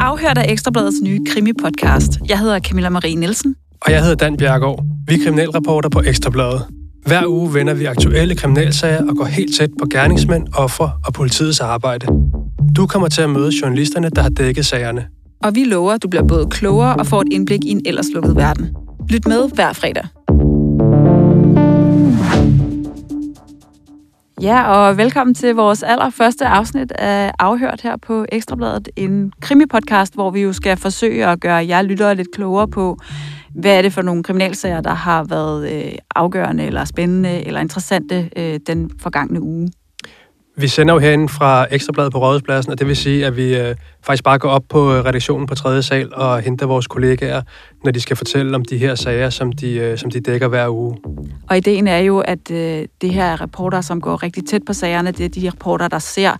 Afhørt af Ekstrabladets nye krimi-podcast. Jeg hedder Camilla Marie Nielsen. Og jeg hedder Dan Bjergård. Vi er kriminalreporter på Ekstrabladet. Hver uge vender vi aktuelle kriminalsager og går helt tæt på gerningsmænd, offer og politiets arbejde. Du kommer til at møde journalisterne, der har dækket sagerne. Og vi lover, at du bliver både klogere og får et indblik i en ellers lukket verden. Lyt med hver fredag. Ja, og velkommen til vores allerførste afsnit af Afhørt her på Ekstrabladet. En krimipodcast, hvor vi jo skal forsøge at gøre jer lyttere lidt klogere på, hvad er det for nogle kriminalsager, der har været øh, afgørende eller spændende eller interessante øh, den forgangne uge. Vi sender jo herinde fra Ekstrabladet på Rådhuspladsen, og det vil sige, at vi øh, faktisk bare går op på øh, redaktionen på 3. sal og henter vores kollegaer, når de skal fortælle om de her sager, som de, øh, som de dækker hver uge. Og ideen er jo, at øh, det her er reporter, som går rigtig tæt på sagerne. Det er de reporter, der ser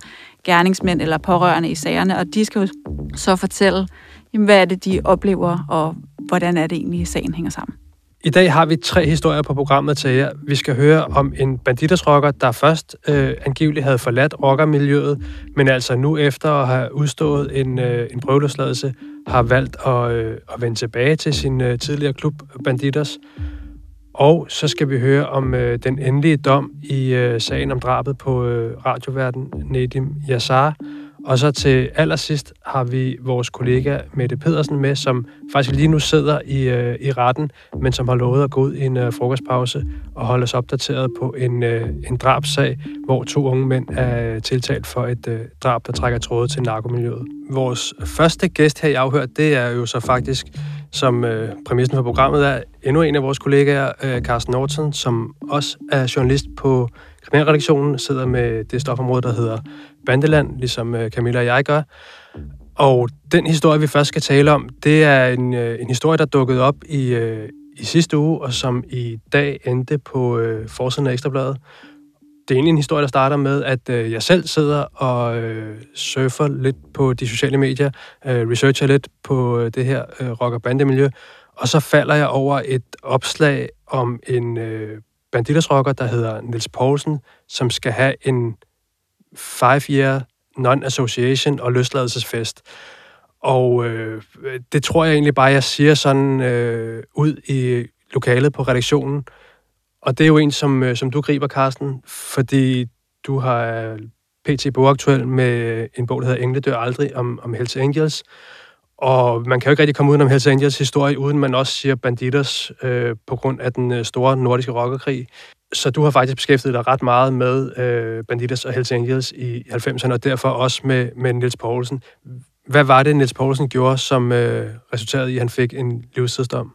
gerningsmænd eller pårørende i sagerne, og de skal jo så fortælle, jamen, hvad er det, de oplever, og hvordan er det egentlig, sagen hænger sammen. I dag har vi tre historier på programmet til jer. Vi skal høre om en banditersrocker, der først øh, angiveligt havde forladt rockermiljøet, men altså nu efter at have udstået en, øh, en prøveløsladelse, har valgt at, øh, at vende tilbage til sin øh, tidligere klub Banditers. Og så skal vi høre om øh, den endelige dom i øh, sagen om drabet på øh, radioverden Nedim Yassar, og så til allersidst har vi vores kollega Mette Pedersen med, som faktisk lige nu sidder i, øh, i retten, men som har lovet at gå ud i en øh, frokostpause og holde os opdateret på en, øh, en drabsag, hvor to unge mænd er tiltalt for et øh, drab, der trækker tråde til narkomiljøet. Vores første gæst her i Afhør, det er jo så faktisk, som øh, præmissen for programmet er, endnu en af vores kollegaer, øh, Carsten Norton, som også er journalist på Kriminalredaktionen, sidder med det stofområde, der hedder Bandeland, ligesom øh, Camilla og jeg gør. Og den historie, vi først skal tale om, det er en, øh, en historie, der dukkede op i, øh, i sidste uge, og som i dag endte på øh, forsiden af Ekstrabladet. Det er egentlig en historie, der starter med, at øh, jeg selv sidder og øh, surfer lidt på de sociale medier, øh, researcher lidt på øh, det her øh, rock- og bandemiljø, og så falder jeg over et opslag om en øh, banditersrocker, der hedder Nils Poulsen, som skal have en five-year non-association og løsladelsesfest. Og øh, det tror jeg egentlig bare, jeg siger sådan øh, ud i lokalet på redaktionen. Og det er jo en, som, øh, som du griber, Carsten, fordi du har øh, PT bogaktuel med en bog, der hedder Engle dør aldrig, om, om Hells Angels. Og man kan jo ikke rigtig komme uden om Hells Angels historie, uden man også siger banditers øh, på grund af den øh, store nordiske rockerkrig. Så du har faktisk beskæftiget dig ret meget med øh, Banditas og Hells Angels i 90'erne, og derfor også med, med Nils Poulsen. Hvad var det, Nils Poulsen gjorde, som øh, resulterede i, at han fik en livstidsdom?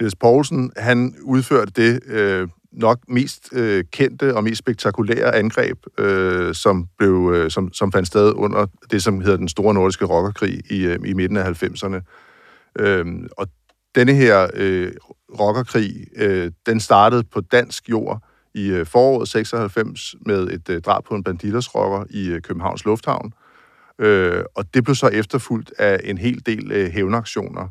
Niels Poulsen, han udførte det øh, nok mest øh, kendte og mest spektakulære angreb, øh, som, blev, øh, som, som fandt sted under det, som hedder den store nordiske rockerkrig i, øh, i midten af 90'erne. Øh, og denne her øh, rockerkrig, øh, den startede på dansk jord i øh, foråret 96 med et øh, drab på en banditersrocker i øh, Københavns Lufthavn. Øh, og det blev så efterfulgt af en hel del øh, hævnaktioner.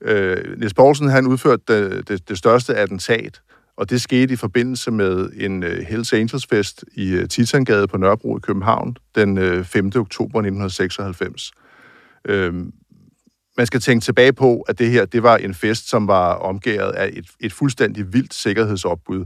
Øh, Niels Poulsen, han udførte det, det, det største attentat, og det skete i forbindelse med en øh, Hells Angels fest i øh, Titangade på Nørrebro i København den øh, 5. oktober 1996. Øh, man skal tænke tilbage på, at det her det var en fest, som var omgået af et, et fuldstændig vildt sikkerhedsopbud.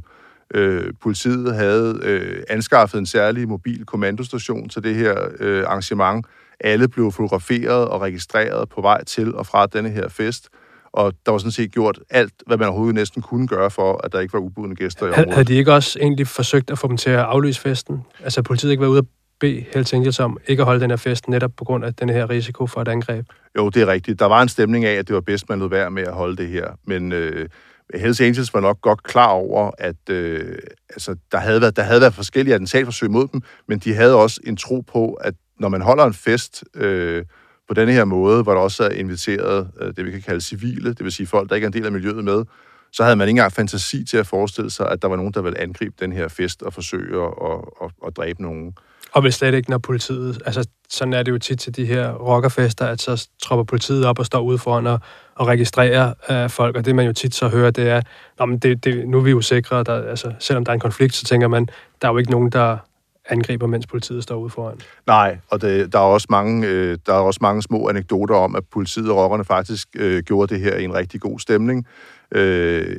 Øh, politiet havde øh, anskaffet en særlig mobil kommandostation til det her øh, arrangement. Alle blev fotograferet og registreret på vej til og fra denne her fest. Og der var sådan set gjort alt, hvad man overhovedet næsten kunne gøre for, at der ikke var ubudne gæster i området. Havde de ikke også egentlig forsøgt at få dem til at aflyse festen? Altså politiet ikke var ude at bede Hells Angels om ikke at holde den her fest, netop på grund af den her risiko for et angreb? Jo, det er rigtigt. Der var en stemning af, at det var bedst, man lød være med at holde det her. Men øh, Hells Angels var nok godt klar over, at øh, altså, der, havde været, der havde været forskellige attentatforsøg mod dem, men de havde også en tro på, at når man holder en fest øh, på denne her måde, hvor der også er inviteret øh, det, vi kan kalde civile, det vil sige folk, der ikke er en del af miljøet med, så havde man ikke engang fantasi til at forestille sig, at der var nogen, der ville angribe den her fest og forsøge at, at, at, at dræbe nogen. Og vel slet ikke, når politiet... Altså, sådan er det jo tit til de her rockerfester, at så tropper politiet op og står ude foran og, og registrerer uh, folk, og det man jo tit så hører, det er, Nå, men det, det, nu er vi jo sikre, der, altså, selvom der er en konflikt, så tænker man, der er jo ikke nogen, der angriber, mens politiet står ude foran. Nej, og det, der, er også mange, øh, der er også mange små anekdoter om, at politiet og rockerne faktisk øh, gjorde det her i en rigtig god stemning. Øh,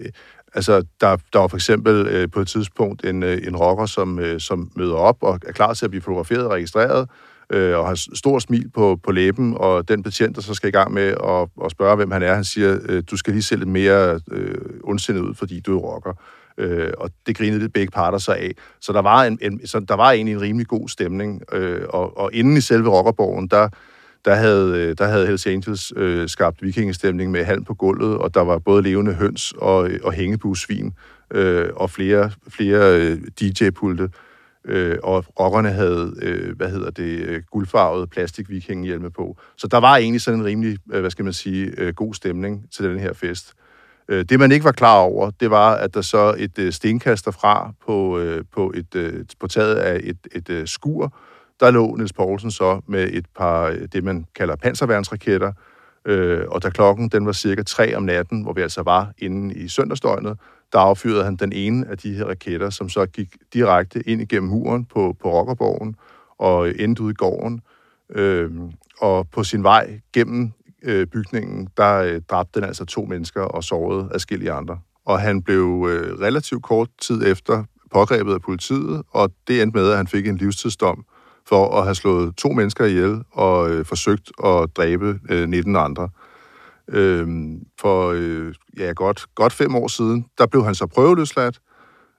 altså, der, der var for eksempel øh, på et tidspunkt en, øh, en rocker, som, øh, som møder op og er klar til at blive fotograferet og registreret, øh, og har stor smil på, på læben, og den betjent, der så skal i gang med at, at spørge, hvem han er, han siger, øh, du skal lige se lidt mere øh, ondsindet ud, fordi du er rocker. Øh, og det grinede lidt begge parter sig af. Så der var, en, en, så der var egentlig en rimelig god stemning. Øh, og, og inden i selve rockerborgen, der, der havde, øh, der havde Hells Angels øh, skabt vikingestemning med halm på gulvet, og der var både levende høns og, øh, og hængebusvin øh, og flere, flere øh, DJ-pulte. Øh, og rockerne havde, øh, hvad hedder det, øh, guldfarvet plastik vikingehjelme på. Så der var egentlig sådan en rimelig, øh, hvad skal man sige, øh, god stemning til den her fest. Øh, det, man ikke var klar over, det var, at der så et øh, stenkast derfra på, øh, på, et, øh, på taget af et, et skur, der lå Niels Poulsen så med et par, øh, det man kalder panserværnsraketter, øh, og da klokken den var cirka 3 om natten, hvor vi altså var inde i søndagsdøgnet, der affyrede han den ene af de her raketter, som så gik direkte ind igennem muren på, på Rockerborgen og endte ud i gården. Øh, og på sin vej gennem øh, bygningen, der øh, dræbte den altså to mennesker og sårede adskillige andre. Og han blev øh, relativt kort tid efter pågrebet af politiet, og det endte med, at han fik en livstidsdom for at have slået to mennesker ihjel og øh, forsøgt at dræbe øh, 19 andre. Øh, for øh, ja, godt, godt fem år siden, der blev han så prøveløsladt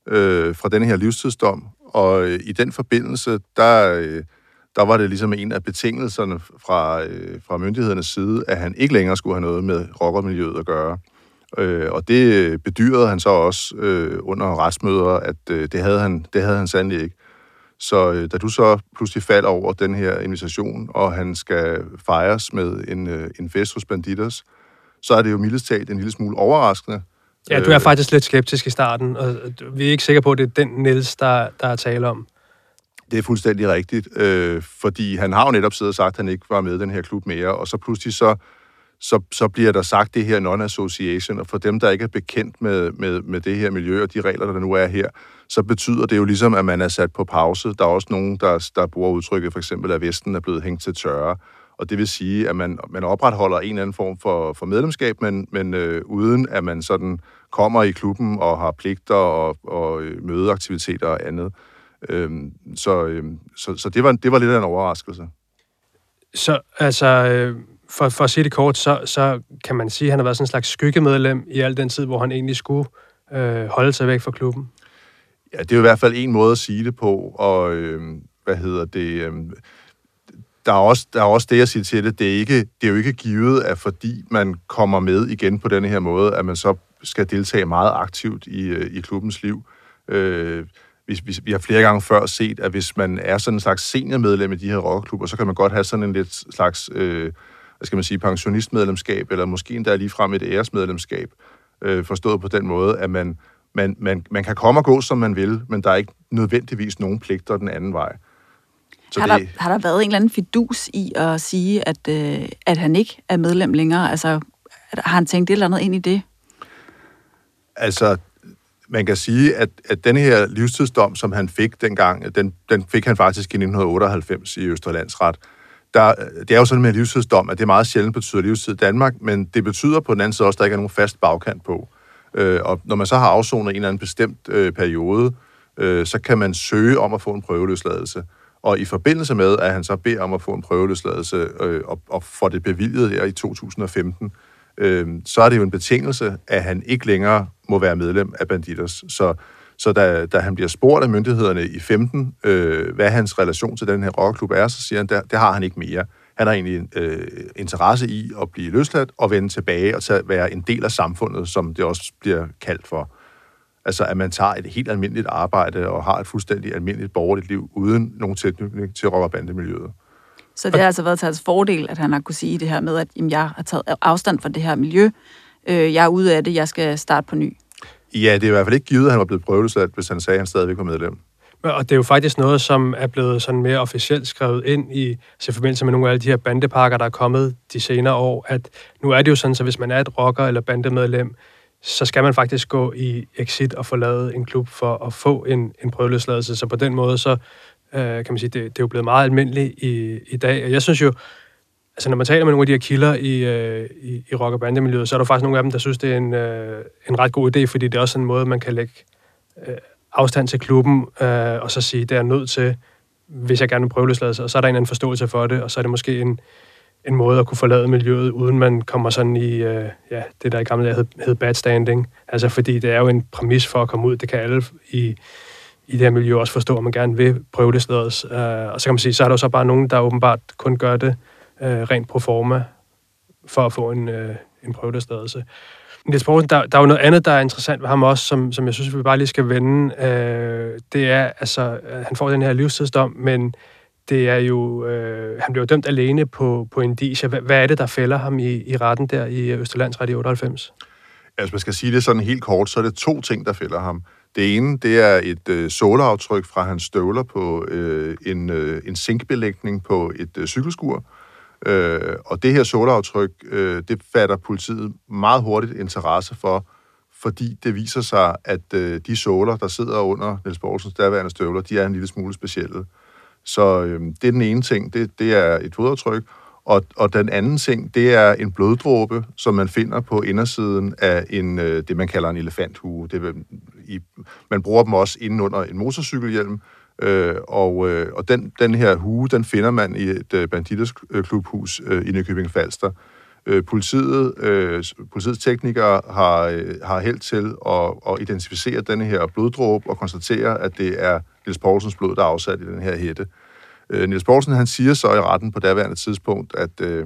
øh, fra denne her livstidsdom, og øh, i den forbindelse, der... Øh, der var det ligesom en af betingelserne fra, øh, fra myndighedernes side, at han ikke længere skulle have noget med rockermiljøet at gøre. Øh, og det bedyrede han så også øh, under retsmøder, at øh, det, havde han, det havde han sandelig ikke. Så øh, da du så pludselig falder over den her invitation, og han skal fejres med en, øh, en fest hos Banditers, så er det jo mildest talt en lille smule overraskende. Ja, du er øh, faktisk lidt skeptisk i starten, og vi er ikke sikre på, at det er den Niels, der, der er tale om. Det er fuldstændig rigtigt, øh, fordi han har jo netop siddet og sagt, at han ikke var med i den her klub mere, og så pludselig så, så, så bliver der sagt det her non-association, og for dem, der ikke er bekendt med, med, med det her miljø og de regler, der nu er her, så betyder det jo ligesom, at man er sat på pause. Der er også nogen, der, der bruger udtrykket for eksempel, at Vesten er blevet hængt til tørre, og det vil sige, at man, man opretholder en eller anden form for, for medlemskab, men, men øh, uden at man sådan kommer i klubben og har pligter og, og øh, mødeaktiviteter og andet. Øhm, så, øhm, så, så det, var, det var lidt af en overraskelse. Så altså, øh, for, for at sige det kort, så, så kan man sige, at han har været sådan en slags skyggemedlem i al den tid, hvor han egentlig skulle øh, holde sig væk fra klubben. Ja, det er jo i hvert fald en måde at sige det på, og øh, hvad hedder det... Øh, der er, også, der er også det, jeg siger til det, det er, ikke, det er jo ikke givet, at fordi man kommer med igen på denne her måde, at man så skal deltage meget aktivt i, øh, i klubbens liv. Øh, vi, vi, vi har flere gange før set, at hvis man er sådan en slags seniormedlem i de her rockklubber, så kan man godt have sådan en lidt slags, øh, hvad skal man sige, pensionistmedlemskab, eller måske endda ligefrem et æresmedlemskab, øh, forstået på den måde, at man, man, man, man kan komme og gå, som man vil, men der er ikke nødvendigvis nogen pligter den anden vej. Så har, det... der, har der været en eller anden fidus i at sige, at, øh, at han ikke er medlem længere? Altså, har han tænkt et eller andet ind i det? Altså, man kan sige, at, at denne her livstidsdom, som han fik dengang, den, den fik han faktisk i 1998 i Østerlandsret. Der, det er jo sådan med en livstidsdom, at det er meget sjældent betyder livstid i Danmark, men det betyder på den anden side også, at der ikke er nogen fast bagkant på. Øh, og når man så har afsonet en eller anden bestemt øh, periode, øh, så kan man søge om at få en prøveløsladelse. Og i forbindelse med, at han så beder om at få en prøveløsladelse øh, og, og får det bevilget her i 2015, øh, så er det jo en betingelse, at han ikke længere må være medlem af Banditers. Så, så da, da han bliver spurgt af myndighederne i 15, øh, hvad hans relation til den her rockklub er, så siger han, der, det har han ikke mere. Han har egentlig øh, interesse i at blive løsladt og vende tilbage og tage, være en del af samfundet, som det også bliver kaldt for. Altså, at man tager et helt almindeligt arbejde og har et fuldstændig almindeligt borgerligt liv, uden nogen tilknytning til rock- og bandemiljøet. Så det har altså været til hans fordel, at han har kunne sige det her med, at jamen, jeg har taget afstand fra det her miljø, øh, jeg er ude af det, jeg skal starte på ny. Ja, det er i hvert fald ikke givet, at han var blevet prøveløsladt, hvis han sagde, at han stadigvæk var medlem. Og det er jo faktisk noget, som er blevet sådan mere officielt skrevet ind i, altså i forbindelse med nogle af alle de her bandepakker, der er kommet de senere år, at nu er det jo sådan, så hvis man er et rocker- eller bandemedlem, så skal man faktisk gå i exit og forlade en klub for at få en, en prøveløsladelse. Så på den måde, så øh, kan man sige, det, det er jo blevet meget almindeligt i, i dag. Og jeg synes jo, altså når man taler med nogle af de her kilder i, øh, i, i rock- og bandemiljøet, så er der faktisk nogle af dem, der synes, det er en, øh, en ret god idé, fordi det er også en måde, man kan lægge øh, afstand til klubben, øh, og så sige, det er nødt til, hvis jeg gerne vil prøve og så er der en anden forståelse for det, og så er det måske en, en måde at kunne forlade miljøet, uden man kommer sådan i, øh, ja, det der i gamle dage hed, hed bad standing. Altså fordi det er jo en præmis for at komme ud, det kan alle i, i det her miljø også forstå, at man gerne vil prøve det slags. Uh, øh, og så kan man sige, så er der jo så bare nogen, der åbenbart kun gør det øh, rent pro forma, for at få en, øh, en prøvedestedelse. Niels Poulsen, der, der er jo noget andet, der er interessant ved ham også, som, som jeg synes, vi bare lige skal vende. Øh, det er, altså, øh, han får den her livstidsdom, men det er jo, øh, han bliver jo dømt alene på, på indicia. Hvad, hvad er det, der fælder ham i, i retten der i Østerlands i 98? Altså, man skal sige det sådan helt kort, så er det to ting, der fælder ham. Det ene, det er et øh, såleaftryk fra hans støvler på øh, en, øh, en sinkbelægning på et øh, cykelskur. Øh, og det her solaftryk, øh, det fatter politiet meget hurtigt interesse for, fordi det viser sig, at øh, de såler, der sidder under Niels Borgsens derværende støvler, de er en lille smule specielle. Så øh, det er den ene ting, det, det er et fodaftryk. Og, og den anden ting, det er en bloddråbe, som man finder på indersiden af en, øh, det, man kalder en elefanthue. Det, i, man bruger dem også inden under en motorcykelhjelm, øh, og, øh, og den, den her hue, den finder man i et øh, banditersklubhus øh, i Nykøbing Falster. Øh, politiet, øh, politiets teknikere har, øh, har held til at, at identificere denne her bloddråbe og konstatere, at det er Niels Poulsens blod, der er afsat i den her hætte. Øh, Niels Poulsen, han siger så i retten på daværende tidspunkt, at øh,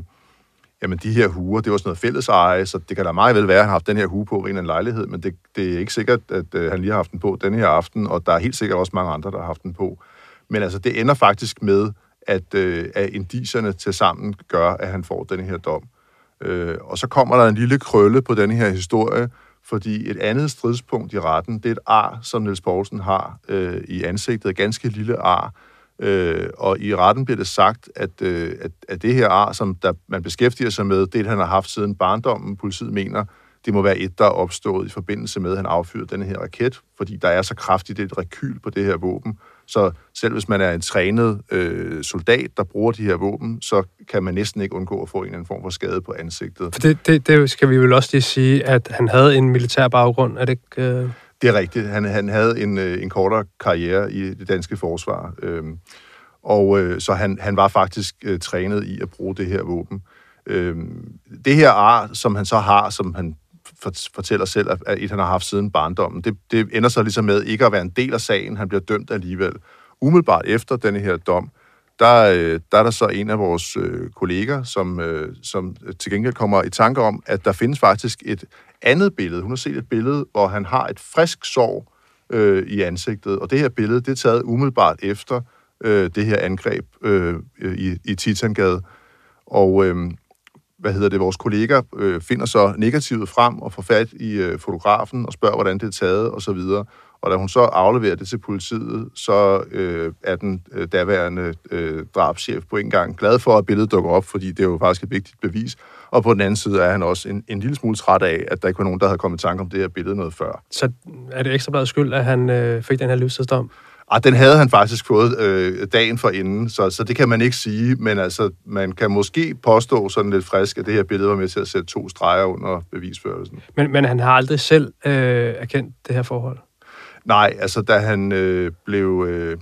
jamen, de her huer, det var sådan noget fælleseje, så det kan da meget vel være, at han har haft den her hue på i en eller lejlighed, men det, det er ikke sikkert, at øh, han lige har haft den på denne her aften, og der er helt sikkert også mange andre, der har haft den på. Men altså, det ender faktisk med, at, øh, at indiserne til sammen gør, at han får den her dom. Øh, og så kommer der en lille krølle på denne her historie, fordi et andet stridspunkt i retten, det er et ar, som Niels Poulsen har øh, i ansigtet, et ganske lille ar, Øh, og i retten bliver det sagt, at, øh, at, at det her ar, som der, man beskæftiger sig med, det han har haft siden barndommen, politiet mener, det må være et, der er opstået i forbindelse med, at han affyrede den her raket, fordi der er så kraftigt et rekyl på det her våben. Så selv hvis man er en trænet øh, soldat, der bruger de her våben, så kan man næsten ikke undgå at få en eller anden form for skade på ansigtet. For det, det, det skal vi vel også lige sige, at han havde en militær baggrund, er det ikke... Øh... Det er rigtigt. Han, han havde en, øh, en kortere karriere i det danske forsvar. Øhm, og øh, så han, han var faktisk øh, trænet i at bruge det her våben. Øhm, det her ar, som han så har, som han fortæller selv, at et han har haft siden barndommen, det, det ender så ligesom med ikke at være en del af sagen. Han bliver dømt alligevel. Umiddelbart efter denne her dom, der, øh, der er der så en af vores øh, kolleger, som, øh, som øh, til gengæld kommer i tanke om, at der findes faktisk et andet billede. Hun har set et billede, hvor han har et frisk sår øh, i ansigtet, og det her billede, det er taget umiddelbart efter øh, det her angreb øh, i, i Titangade. Og øh, hvad hedder det, vores kolleger øh, finder så negativet frem og får fat i øh, fotografen og spørger, hvordan det er taget osv. Og, da hun så afleverer det til politiet, så øh, er den øh, daværende øh, drabschef på en gang glad for, at billedet dukker op, fordi det er jo faktisk et vigtigt bevis. Og på den anden side er han også en, en lille smule træt af, at der ikke var nogen, der havde kommet i tanke om det her billede noget før. Så er det ekstrabladet skyld, at han øh, fik den her livstidsdom? Ah, den havde han faktisk fået øh, dagen for inden, så, så det kan man ikke sige, men altså, man kan måske påstå sådan lidt frisk, at det her billede var med til at sætte to streger under bevisførelsen. Men, men han har aldrig selv øh, erkendt det her forhold? Nej, altså da han øh, blev... Øh,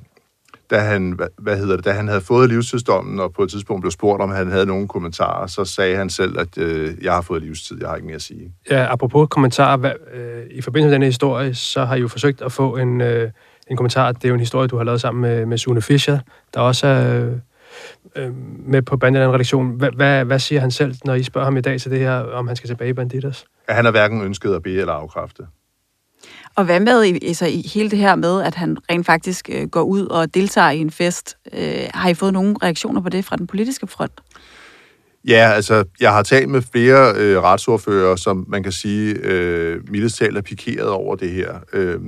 da han, hvad, hvad hedder det, da han havde fået livstidsdommen, og på et tidspunkt blev spurgt, om han havde nogle kommentarer, så sagde han selv, at øh, jeg har fået livstid, jeg har ikke mere at sige. Ja, apropos kommentarer, hvad, øh, i forbindelse med denne historie, så har I jo forsøgt at få en, øh, en kommentar. Det er jo en historie, du har lavet sammen med, med Sune Fischer, der også er øh, med på Banditterne redaktion. Hvad, hvad, hvad siger han selv, når I spørger ham i dag til det her, om han skal tilbage i Banditters? At han har hverken ønsket at bede eller afkræfte. Og hvad med altså, i hele det her med, at han rent faktisk øh, går ud og deltager i en fest? Øh, har I fået nogle reaktioner på det fra den politiske front? Ja, altså, jeg har talt med flere øh, retsordfører, som man kan sige, øh, mildest talt er pikeret over det her. Øh,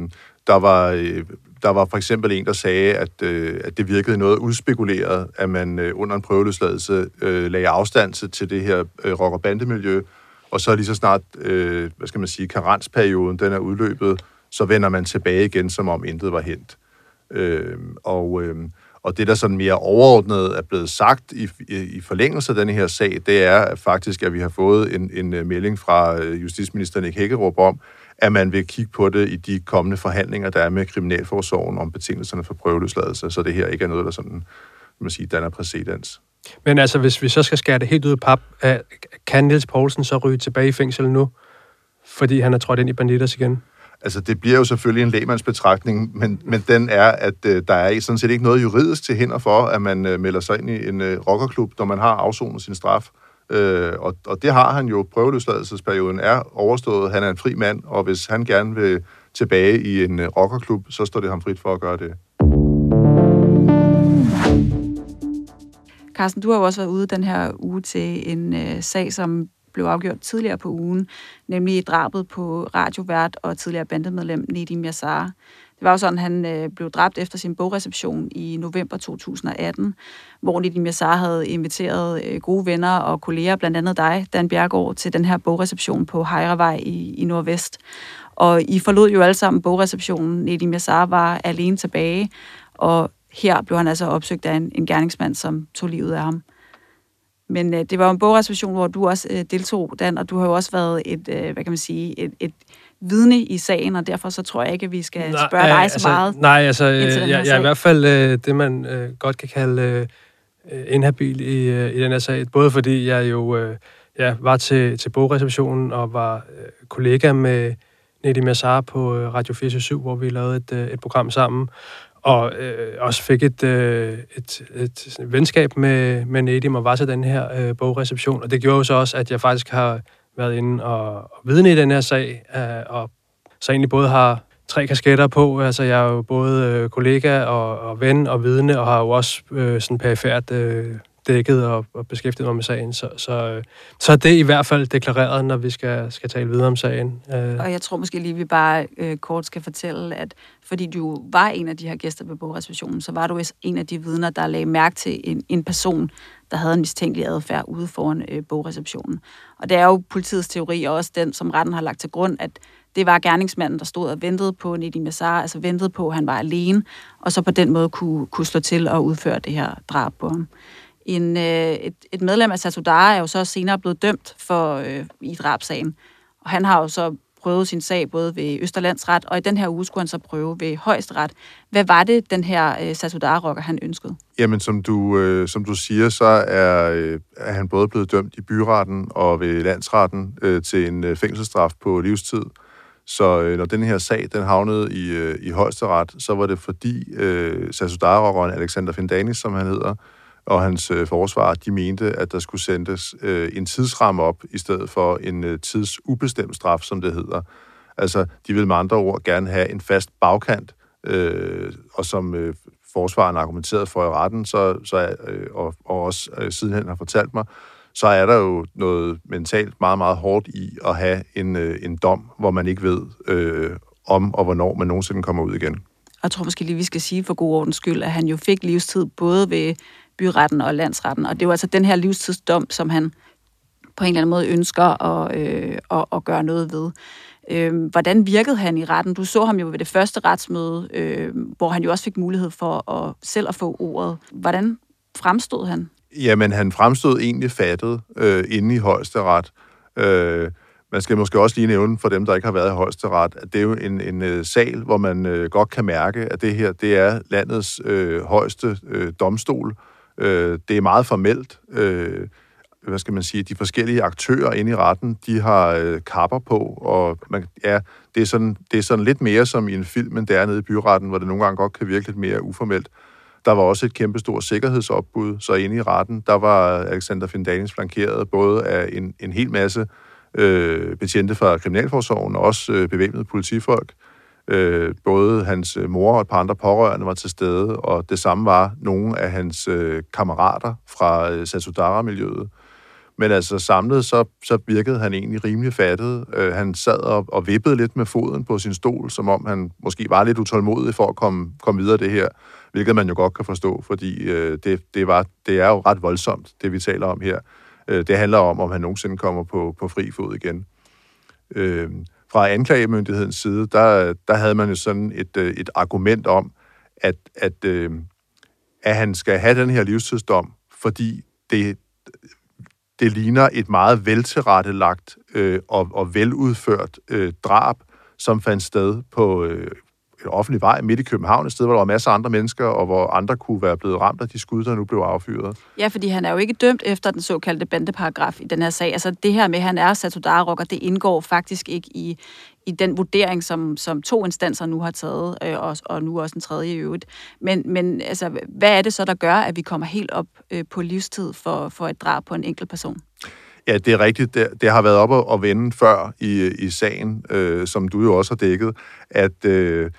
der var, øh, der var for eksempel en, der sagde, at, øh, at det virkede noget udspekuleret, at man øh, under en prøveløsladelse øh, lagde afstand til, det her øh, rock- og bandemiljø, og så lige så snart, øh, hvad skal man sige, karensperioden, den er udløbet, så vender man tilbage igen, som om intet var hent. Øh, og, øh, Og det, der sådan mere overordnet er blevet sagt i, i, i forlængelse af denne her sag, det er faktisk, at vi har fået en, en øh, melding fra øh, justitsminister Nick Hækkerup om, at man vil kigge på det i de kommende forhandlinger, der er med Kriminalforsorgen om betingelserne for prøveløsladelse, så det her ikke er noget, der sådan, man sige, danner præcedens. Men altså, hvis vi så skal skære det helt ud af pap, kan Niels Poulsen så ryge tilbage i fængsel nu, fordi han er trådt ind i Banditers igen? Altså, det bliver jo selvfølgelig en lægmandsbetragtning, men, men den er, at øh, der er sådan set ikke noget juridisk til hinder for, at man øh, melder sig ind i en øh, rockerklub, når man har afsonet sin straf. Øh, og, og det har han jo. Prøveløsladelsesperioden er overstået. Han er en fri mand, og hvis han gerne vil tilbage i en øh, rockerklub, så står det ham frit for at gøre det. Carsten, du har jo også været ude den her uge til en øh, sag, som blev afgjort tidligere på ugen, nemlig drabet på radiovært og tidligere bandemedlem Nedim Yassar. Det var jo sådan, at han øh, blev dræbt efter sin bogreception i november 2018, hvor Nedim Yassar havde inviteret øh, gode venner og kolleger, blandt andet dig, Dan Bjergård, til den her bogreception på Hejrevej i, i Nordvest. Og I forlod jo alle sammen bogreceptionen. Nedim Yassar var alene tilbage, og her blev han altså opsøgt af en, en gerningsmand, som tog livet af ham. Men øh, det var en bogreservation, hvor du også øh, deltog, Dan, og du har jo også været et, øh, hvad kan man sige, et, et vidne i sagen, og derfor så tror jeg ikke, at vi skal nej, spørge dig så altså, meget. Nej, altså, øh, jeg, jeg er i hvert fald øh, det, man øh, godt kan kalde øh, inhabil i, øh, i den her sag. Både fordi jeg jo øh, ja, var til, til bogreceptionen og var øh, kollega med Nedim Massar på øh, Radio 47, hvor vi lavede et, øh, et program sammen og øh, også fik et, øh, et, et, et venskab med, med Nedim og var til den her øh, bogreception. Og det gjorde jo så også, at jeg faktisk har været inde og, og vidne i den her sag, øh, og så egentlig både har tre kasketter på. Altså, jeg er jo både øh, kollega og, og ven og vidne, og har jo også øh, sådan perifært øh, dækket og, og beskæftiget mig med sagen. Så, så, så er det i hvert fald deklareret, når vi skal, skal tale videre om sagen. Øh. Og jeg tror måske lige, vi bare øh, kort skal fortælle, at fordi du var en af de her gæster på bogreservationen, så var du en af de vidner, der lagde mærke til en, en person, der havde en mistænkelig adfærd ude foran øh, bogreceptionen. Og det er jo politiets teori, og også den, som retten har lagt til grund, at det var gerningsmanden, der stod og ventede på Nedim Massar, altså ventede på, at han var alene, og så på den måde kunne, kunne slå til og udføre det her drab på ham. En, øh, et, et medlem af Satudara er jo så senere blevet dømt for øh, i drabsagen, og han har jo så prøvet sin sag både ved Østerlandsret, og i den her uge skulle han så prøve ved Højesteret. Hvad var det, den her øh, Satudara-rocker, han ønskede? Jamen, som du, øh, som du siger, så er, øh, er han både blevet dømt i byretten og ved landsretten øh, til en øh, fængselsstraf på livstid. Så øh, når den her sag den havnede i, øh, i højesteret, så var det fordi øh, Satudara-rockeren Alexander Findanis, som han hedder, og hans øh, forsvar, de mente, at der skulle sendes øh, en tidsramme op, i stedet for en øh, tidsubestemt straf, som det hedder. Altså, de vil med andre ord gerne have en fast bagkant, øh, og som øh, forsvaren argumenteret for i retten, så, så, øh, og, og også øh, sidenhen har fortalt mig, så er der jo noget mentalt meget, meget hårdt i at have en, øh, en dom, hvor man ikke ved øh, om og hvornår man nogensinde kommer ud igen. Og jeg tror måske lige, vi skal sige for god ordens skyld, at han jo fik livstid både ved byretten og landsretten. Og det er jo altså den her livstidsdom, som han på en eller anden måde ønsker at, øh, at, at gøre noget ved. Øh, hvordan virkede han i retten? Du så ham jo ved det første retsmøde, øh, hvor han jo også fik mulighed for at selv at få ordet. Hvordan fremstod han? Jamen, han fremstod egentlig fattet øh, inde i højesteret. Øh, man skal måske også lige nævne for dem, der ikke har været i højesteret, at det er jo en, en øh, sal, hvor man øh, godt kan mærke, at det her det er landets øh, højeste øh, domstol, Øh, Øh, det er meget formelt. Øh, hvad skal man sige, de forskellige aktører inde i retten, de har øh, kapper på, og man, ja, det, er sådan, det er sådan lidt mere som i en film, end det er nede i byretten, hvor det nogle gange godt kan virke lidt mere uformelt. Der var også et kæmpestort sikkerhedsopbud, så inde i retten, der var Alexander Findanis flankeret både af en, en hel masse øh, betjente fra Kriminalforsorgen, og også øh, bevæbnede politifolk. Øh, Øh, både hans øh, mor og et par andre pårørende var til stede, og det samme var nogle af hans øh, kammerater fra øh, Satsudara-miljøet. Men altså samlet, så, så virkede han egentlig rimelig fattet. Øh, han sad og, og vippede lidt med foden på sin stol, som om han måske var lidt utålmodig for at komme, komme videre det her, hvilket man jo godt kan forstå, fordi øh, det, det, var, det er jo ret voldsomt, det vi taler om her. Øh, det handler om, om han nogensinde kommer på, på fri fod igen. Øh, fra anklagemyndighedens side, der, der havde man jo sådan et, øh, et argument om, at, at, øh, at han skal have den her livstidsdom, fordi det, det ligner et meget veltilrettelagt øh, og, og veludført øh, drab, som fandt sted på øh, en offentlig vej midt i København, et sted, hvor der var masser af andre mennesker, og hvor andre kunne være blevet ramt af de skud, der nu blev affyret. Ja, fordi han er jo ikke dømt efter den såkaldte bandeparagraf i den her sag. Altså det her med, at han er Satudara-rocker, det indgår faktisk ikke i, i den vurdering, som, som to instanser nu har taget, øh, og, og nu også en tredje i øvrigt. Men, men altså, hvad er det så, der gør, at vi kommer helt op øh, på livstid for, for et drab på en enkelt person? Ja, det er rigtigt. Det, det har været op at, at vende før i, i sagen, øh, som du jo også har dækket, at, øh,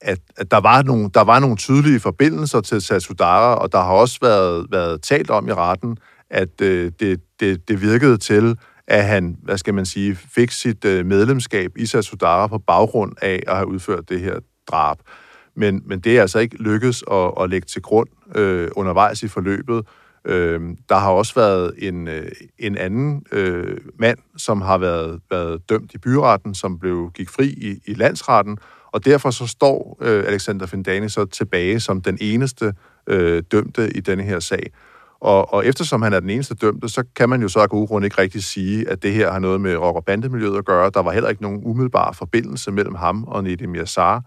at, at der, var nogle, der var nogle tydelige forbindelser til Satsudara, og der har også været, været talt om i retten, at øh, det, det, det virkede til, at han, hvad skal man sige, fik sit øh, medlemskab i Satsudara på baggrund af at have udført det her drab. Men, men det er altså ikke lykkedes at, at lægge til grund øh, undervejs i forløbet. Øh, der har også været en, øh, en anden øh, mand, som har været, været dømt i byretten, som blev gik fri i, i landsretten, og derfor så står øh, Alexander Findani så tilbage som den eneste øh, dømte i denne her sag. Og, og eftersom han er den eneste dømte, så kan man jo så af gode grunde ikke rigtig sige, at det her har noget med rock- og bandemiljøet at gøre. Der var heller ikke nogen umiddelbar forbindelse mellem ham og Nedim Yassar.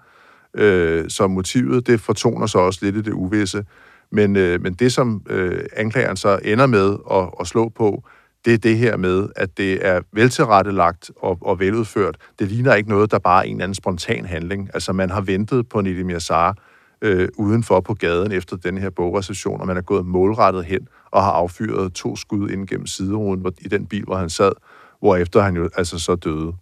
Øh, så motivet, det fortoner sig også lidt i det uvisse. Men, øh, men det, som øh, anklageren så ender med at, at slå på, det er det her med, at det er veltilrettelagt og, og veludført. Det ligner ikke noget, der bare er en eller anden spontan handling. Altså, man har ventet på Nedim Yassar øh, udenfor på gaden efter den her bogrecession, og man er gået målrettet hen og har affyret to skud ind gennem sideruden i den bil, hvor han sad, hvorefter han jo altså så døde.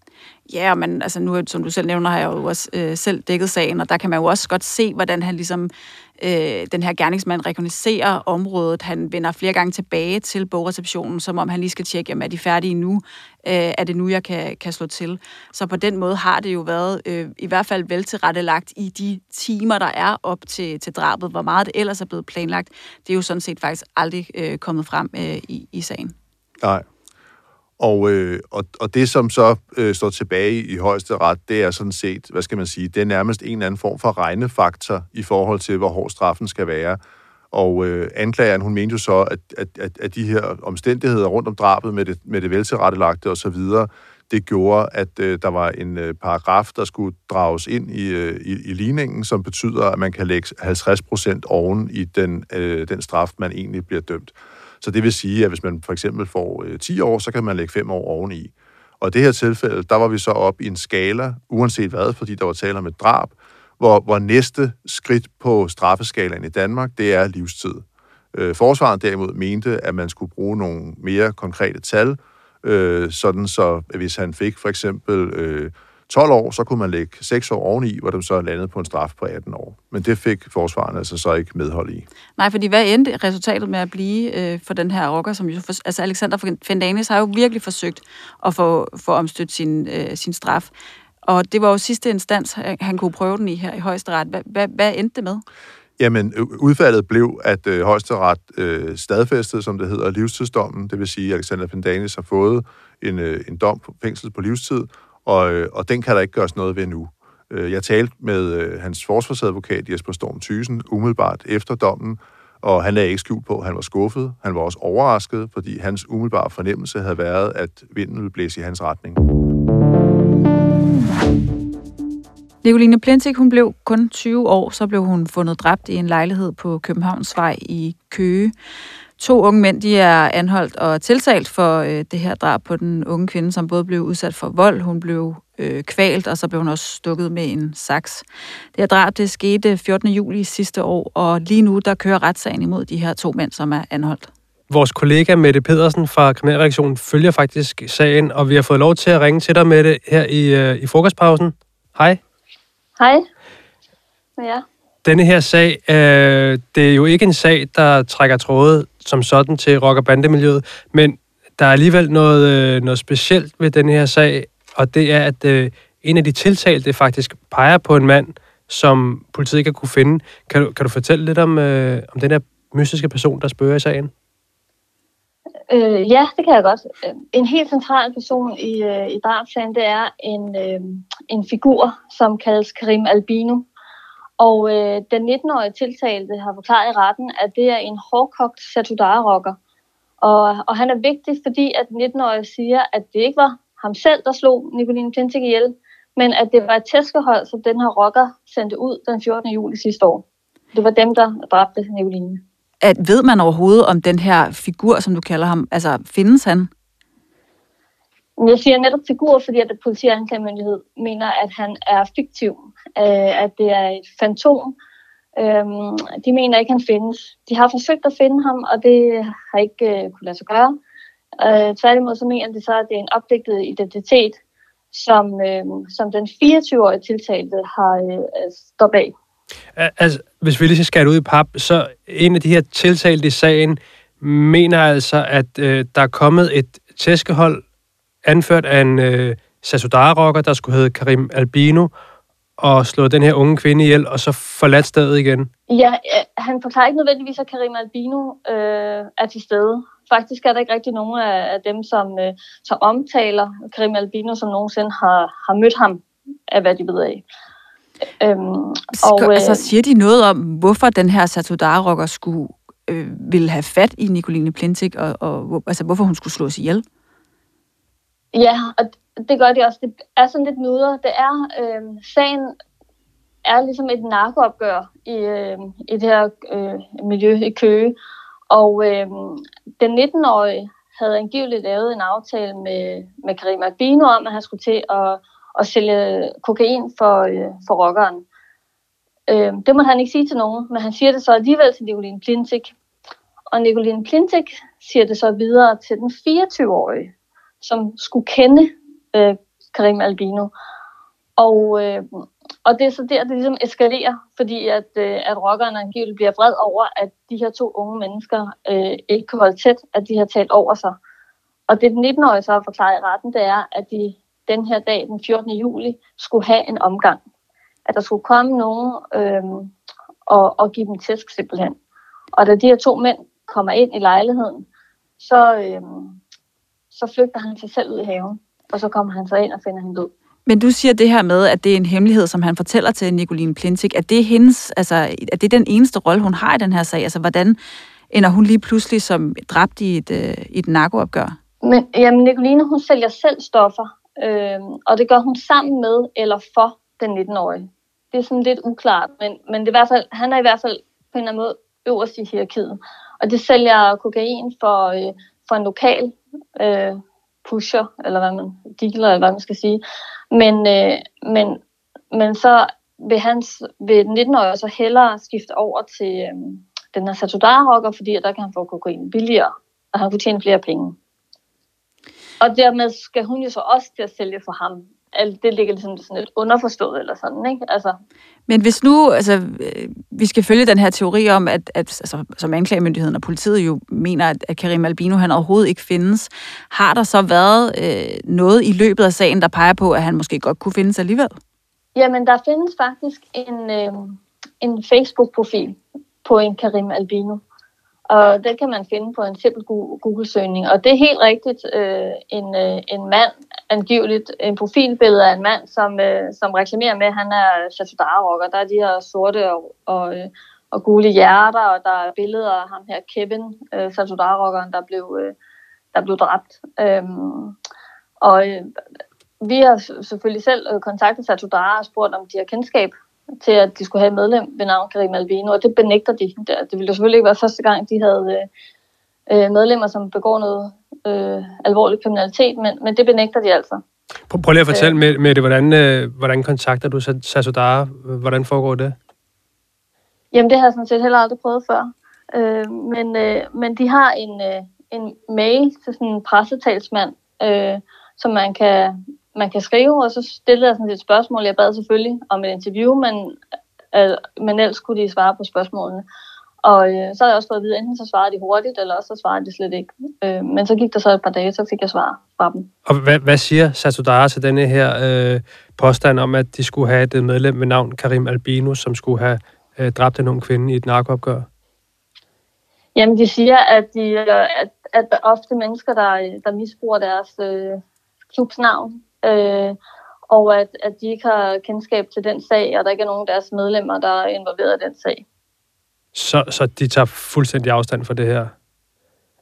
Ja, men altså nu, som du selv nævner, har jeg jo også øh, selv dækket sagen, og der kan man jo også godt se, hvordan han ligesom, øh, den her gerningsmand rekogniserer området. Han vender flere gange tilbage til bogreceptionen, som om han lige skal tjekke, om er de færdige nu? Øh, er det nu, jeg kan, kan slå til? Så på den måde har det jo været øh, i hvert fald vel tilrettelagt i de timer, der er op til, til drabet. Hvor meget det ellers er blevet planlagt, det er jo sådan set faktisk aldrig øh, kommet frem øh, i, i sagen. Nej, og, øh, og, og det, som så øh, står tilbage i, i højeste ret, det er sådan set, hvad skal man sige, det er nærmest en eller anden form for regnefaktor i forhold til, hvor hård straffen skal være. Og øh, anklageren, hun mente jo så, at, at, at, at de her omstændigheder rundt om drabet med det, med det veltilrettelagte osv., det gjorde, at øh, der var en øh, paragraf, der skulle drages ind i, øh, i, i ligningen, som betyder, at man kan lægge 50 procent oven i den, øh, den straf, man egentlig bliver dømt. Så det vil sige, at hvis man for eksempel får øh, 10 år, så kan man lægge 5 år oveni. Og i det her tilfælde, der var vi så op i en skala, uanset hvad, fordi der var tale om et drab, hvor, hvor næste skridt på straffeskalaen i Danmark, det er livstid. Øh, forsvaren derimod mente, at man skulle bruge nogle mere konkrete tal, øh, sådan så hvis han fik for eksempel øh, 12 år, så kunne man lægge 6 år oveni, hvor de så landede på en straf på 18 år. Men det fik forsvaren altså så ikke medhold i. Nej, fordi hvad endte resultatet med at blive øh, for den her rocker, som jo, for, altså Alexander Fendanis har jo virkelig forsøgt at få, få omstødt sin, øh, sin straf. Og det var jo sidste instans, han kunne prøve den i her i højesteret. Hvad, hvad, hvad endte det med? Jamen, udfaldet blev, at øh, højesteret øh, stadfæstede, som det hedder, livstidsdommen. Det vil sige, at Alexander Pendanis har fået en, øh, en dom på fængsel på livstid, og, øh, og den kan der ikke gøres noget ved nu. Øh, jeg talte med øh, hans forsvarsadvokat Jesper Storm Thysen umiddelbart efter dommen, og han lagde ikke skjult på, at han var skuffet. Han var også overrasket, fordi hans umiddelbare fornemmelse havde været, at vinden ville blæse i hans retning. Nicoline Plentik, hun blev kun 20 år, så blev hun fundet dræbt i en lejlighed på Københavnsvej i Køge. To unge mænd de er anholdt og tiltalt for øh, det her drab på den unge kvinde, som både blev udsat for vold, hun blev øh, kvalt, og så blev hun også stukket med en saks. Det her drab det skete 14. juli sidste år, og lige nu der kører retssagen imod de her to mænd, som er anholdt. Vores kollega Mette Pedersen fra Kriminalreaktionen følger faktisk sagen, og vi har fået lov til at ringe til dig, Mette, her i, øh, i frokostpausen. Hej. Hej. Ja. Denne her sag, øh, det er jo ikke en sag, der trækker tråde som sådan til rock- og bandemiljøet, men der er alligevel noget, øh, noget specielt ved den her sag, og det er, at øh, en af de tiltalte faktisk peger på en mand, som politiet ikke har kunne finde. Kan du, kan du fortælle lidt om, øh, om den her mystiske person, der spørger i sagen? Øh, ja, det kan jeg godt. En helt central person i, øh, i drabsagen, det er en, øh, en figur, som kaldes Karim Albino. Og øh, den 19-årige tiltalte har forklaret i retten, at det er en hårdkogt satudara-rocker. Og, og han er vigtig, fordi at 19-årige siger, at det ikke var ham selv, der slog Nicoline Plintik ihjel, men at det var et tæskehold, som den her rocker sendte ud den 14. juli sidste år. Det var dem, der dræbte Nicoline. At, ved man overhovedet om den her figur, som du kalder ham, altså findes han? Jeg siger netop figur, fordi at politi og anklagemyndighed mener, at han er fiktiv, øh, at det er et fantom. Øhm, de mener ikke, han findes. De har forsøgt at finde ham, og det har ikke øh, kunne lade sig gøre. Øh, tværtimod så mener de så, at det er en opdigtet identitet, som, øh, som den 24-årige tiltalte har øh, øh står bag. Altså, hvis vi lige skal ud i pap, så en af de her tiltalte i sagen mener altså, at øh, der er kommet et tæskehold anført af en øh, Sasudara-rocker, der skulle hedde Karim Albino, og slå den her unge kvinde ihjel, og så forladt stedet igen? Ja, han forklarer ikke nødvendigvis, at Karim Albino øh, er til stede. Faktisk er der ikke rigtig nogen af, af dem, som, øh, som omtaler Karim Albino, som nogensinde har, har mødt ham, af hvad de ved af. Øhm, og, øh, altså, siger de noget om, hvorfor den her Satudara-rocker skulle øh, ville have fat i Nicoline Plintik, og, og altså, hvorfor hun skulle slås ihjel? Ja, og det gør de også. Det er sådan lidt nuder. Det er, øh, sagen er ligesom et narkoopgør i, øh, i det her øh, miljø i Køge. Og øh, den 19-årige havde angiveligt lavet en aftale med, med Karim Albino om, at han skulle til at, at sælge kokain for, øh, for rockeren. Øh, det må han ikke sige til nogen, men han siger det så alligevel til Nicoline Plintik. Og Nicoline Plintik siger det så videre til den 24-årige, som skulle kende øh, Karim Albino. Og, øh, og det er så der, det ligesom eskalerer, fordi at, øh, at rockeren angiveligt bliver vred over, at de her to unge mennesker øh, ikke kan holde tæt, at de har talt over sig. Og det den 19-årige så har forklaret i retten, det er, at de den her dag, den 14. juli, skulle have en omgang. At der skulle komme nogen øh, og, og give dem tæsk simpelthen. Og da de her to mænd kommer ind i lejligheden, så, øh, så flygter han sig selv ud i haven, og så kommer han så ind og finder hende død. Men du siger det her med, at det er en hemmelighed, som han fortæller til Nicoline Plintik. Er det, hendes, altså, er det den eneste rolle, hun har i den her sag? Altså, hvordan ender hun lige pludselig som dræbt i et, øh, i et narkoopgør? Men, jamen, Nicoline, hun sælger selv stoffer, øh, og det gør hun sammen med eller for den 19-årige. Det er sådan lidt uklart, men, men det er i hvert fald, han er i hvert fald på en eller anden måde øverst i hierarkiet. Og det sælger kokain for, øh, for en lokal øh, pusher, eller hvad man, dealer, eller hvad man skal sige. Men, øh, men, men så vil, hans, vil 19-årige så hellere skifte over til øh, den her Satudar-rocker, fordi der kan han få kokain billigere, og han kunne tjene flere penge. Og dermed skal hun jo så også til at sælge for ham alt det ligger ligesom sådan lidt underforstået eller sådan, ikke? Altså. Men hvis nu, altså, øh, vi skal følge den her teori om, at, at altså, som anklagemyndigheden og politiet jo mener, at, at Karim Albino han overhovedet ikke findes, har der så været øh, noget i løbet af sagen, der peger på, at han måske godt kunne findes alligevel? Jamen, der findes faktisk en, øh, en Facebook-profil på en Karim Albino. Og den kan man finde på en simpel Google-søgning. Og det er helt rigtigt øh, en, øh, en mand, angiveligt en profilbillede af en mand, som, øh, som reklamerer med, at han er Chatudara-rocker. Der er de her sorte og, og, øh, og gule hjerter, og der er billeder af ham her, Kevin, øh, Chatudara-rockeren, der blev, øh, der blev dræbt. Øhm, og øh, vi har selvfølgelig selv øh, kontaktet Satudara og spurgt, om de har kendskab til, at de skulle have et medlem ved navn Karim Albino, og det benægter de. Det ville jo selvfølgelig ikke være første gang, de havde øh, medlemmer, som begår noget øh, alvorlig kriminalitet, men, men det benægter de altså. Prøv, prøv lige at fortælle med, med det, hvordan, øh, hvordan kontakter du Sasodara? Hvordan foregår det? Jamen, det har jeg sådan set heller aldrig prøvet før. Øh, men, øh, men de har en, øh, en mail til sådan en pressetalsmand, øh, som man kan, man kan skrive, og så stillede jeg sådan et spørgsmål. Jeg bad selvfølgelig om et interview, men, øh, men ellers kunne de svare på spørgsmålene. Og øh, så har jeg også fået at vide, enten så svarede de hurtigt, eller også så svarede de slet ikke. Øh, men så gik der så et par dage, så fik jeg svar fra dem. Og hvad, hvad siger Satudara til denne her øh, påstand om, at de skulle have et medlem med navn Karim Albino, som skulle have øh, dræbt en ung kvinde i et narkoopgør? Jamen, de siger, at, de, øh, at, at ofte mennesker, der, der misbruger deres øh, klubs navn, øh, og at, at de ikke har kendskab til den sag, og der ikke er nogen af deres medlemmer, der er involveret i den sag. Så, så de tager fuldstændig afstand for det her?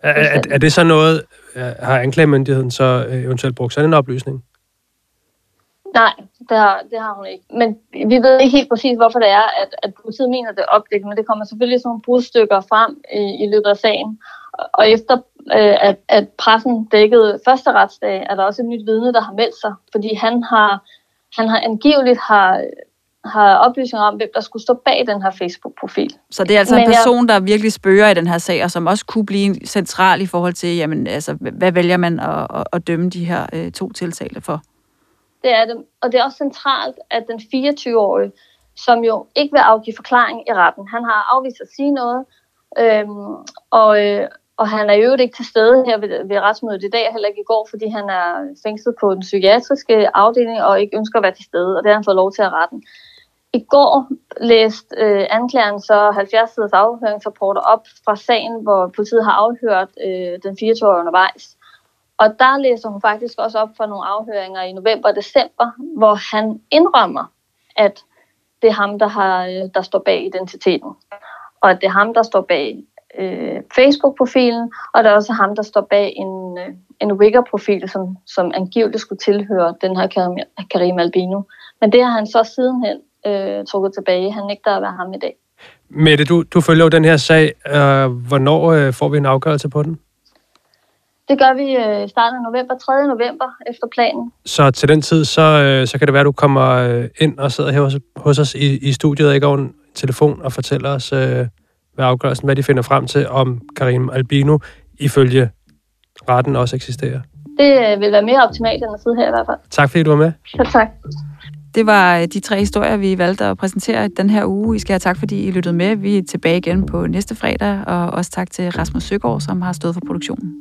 Er, er, er det så noget, har anklagemyndigheden så øh, eventuelt brugt sådan en oplysning? Nej, det har, det har hun ikke. Men vi ved ikke helt præcis, hvorfor det er, at, at politiet mener, det er opdækket, men det kommer selvfølgelig sådan nogle brudstykker frem i, i løbet af sagen. Og efter øh, at, at pressen dækkede første retsdag, er der også et nyt vidne, der har meldt sig, fordi han har, han har angiveligt har, har oplysninger om, hvem der skulle stå bag den her Facebook-profil. Så det er altså Men en person, der virkelig spørger i den her sag, og som også kunne blive central i forhold til, jamen, altså, hvad vælger man at, at, at dømme de her øh, to tiltalte for? Det er det. Og det er også centralt, at den 24-årige, som jo ikke vil afgive forklaring i retten, han har afvist at sige noget, øhm, og, øh, og han er jo ikke til stede her ved, ved retsmødet i dag, heller ikke i går, fordi han er fængslet på den psykiatriske afdeling og ikke ønsker at være til stede, og det har han fået lov til at retten. I går læste øh, anklageren så 70 siders afhøringsrapporter op fra sagen, hvor politiet har afhørt øh, den 24 år undervejs. Og der læser hun faktisk også op for nogle afhøringer i november og december, hvor han indrømmer, at det er ham, der, har, øh, der står bag identiteten. Og at det er ham, der står bag øh, Facebook-profilen, og det er også ham, der står bag en, øh, en Wigger-profil, som, som angiveligt skulle tilhøre den her Karim Albino. Men det har han så sidenhen øh, trukket tilbage. Han nægter at være ham i dag. Mette, du, du følger jo den her sag. Øh, hvornår øh, får vi en afgørelse på den? Det gør vi øh, starten af november, 3. november, efter planen. Så til den tid, så, øh, så kan det være, at du kommer øh, ind og sidder her hos, hos os i, i studiet, ikke over en telefon, og fortæller os, øh, hvad afgørelsen, hvad de finder frem til, om Karim Albino ifølge retten også eksisterer. Det vil være mere optimalt, end at sidde her i hvert fald. Tak fordi du var med. Ja, tak. Det var øh, de tre historier, vi valgte at præsentere den her uge. I skal have tak, fordi I lyttede med. Vi er tilbage igen på næste fredag, og også tak til Rasmus Søgaard, som har stået for produktionen.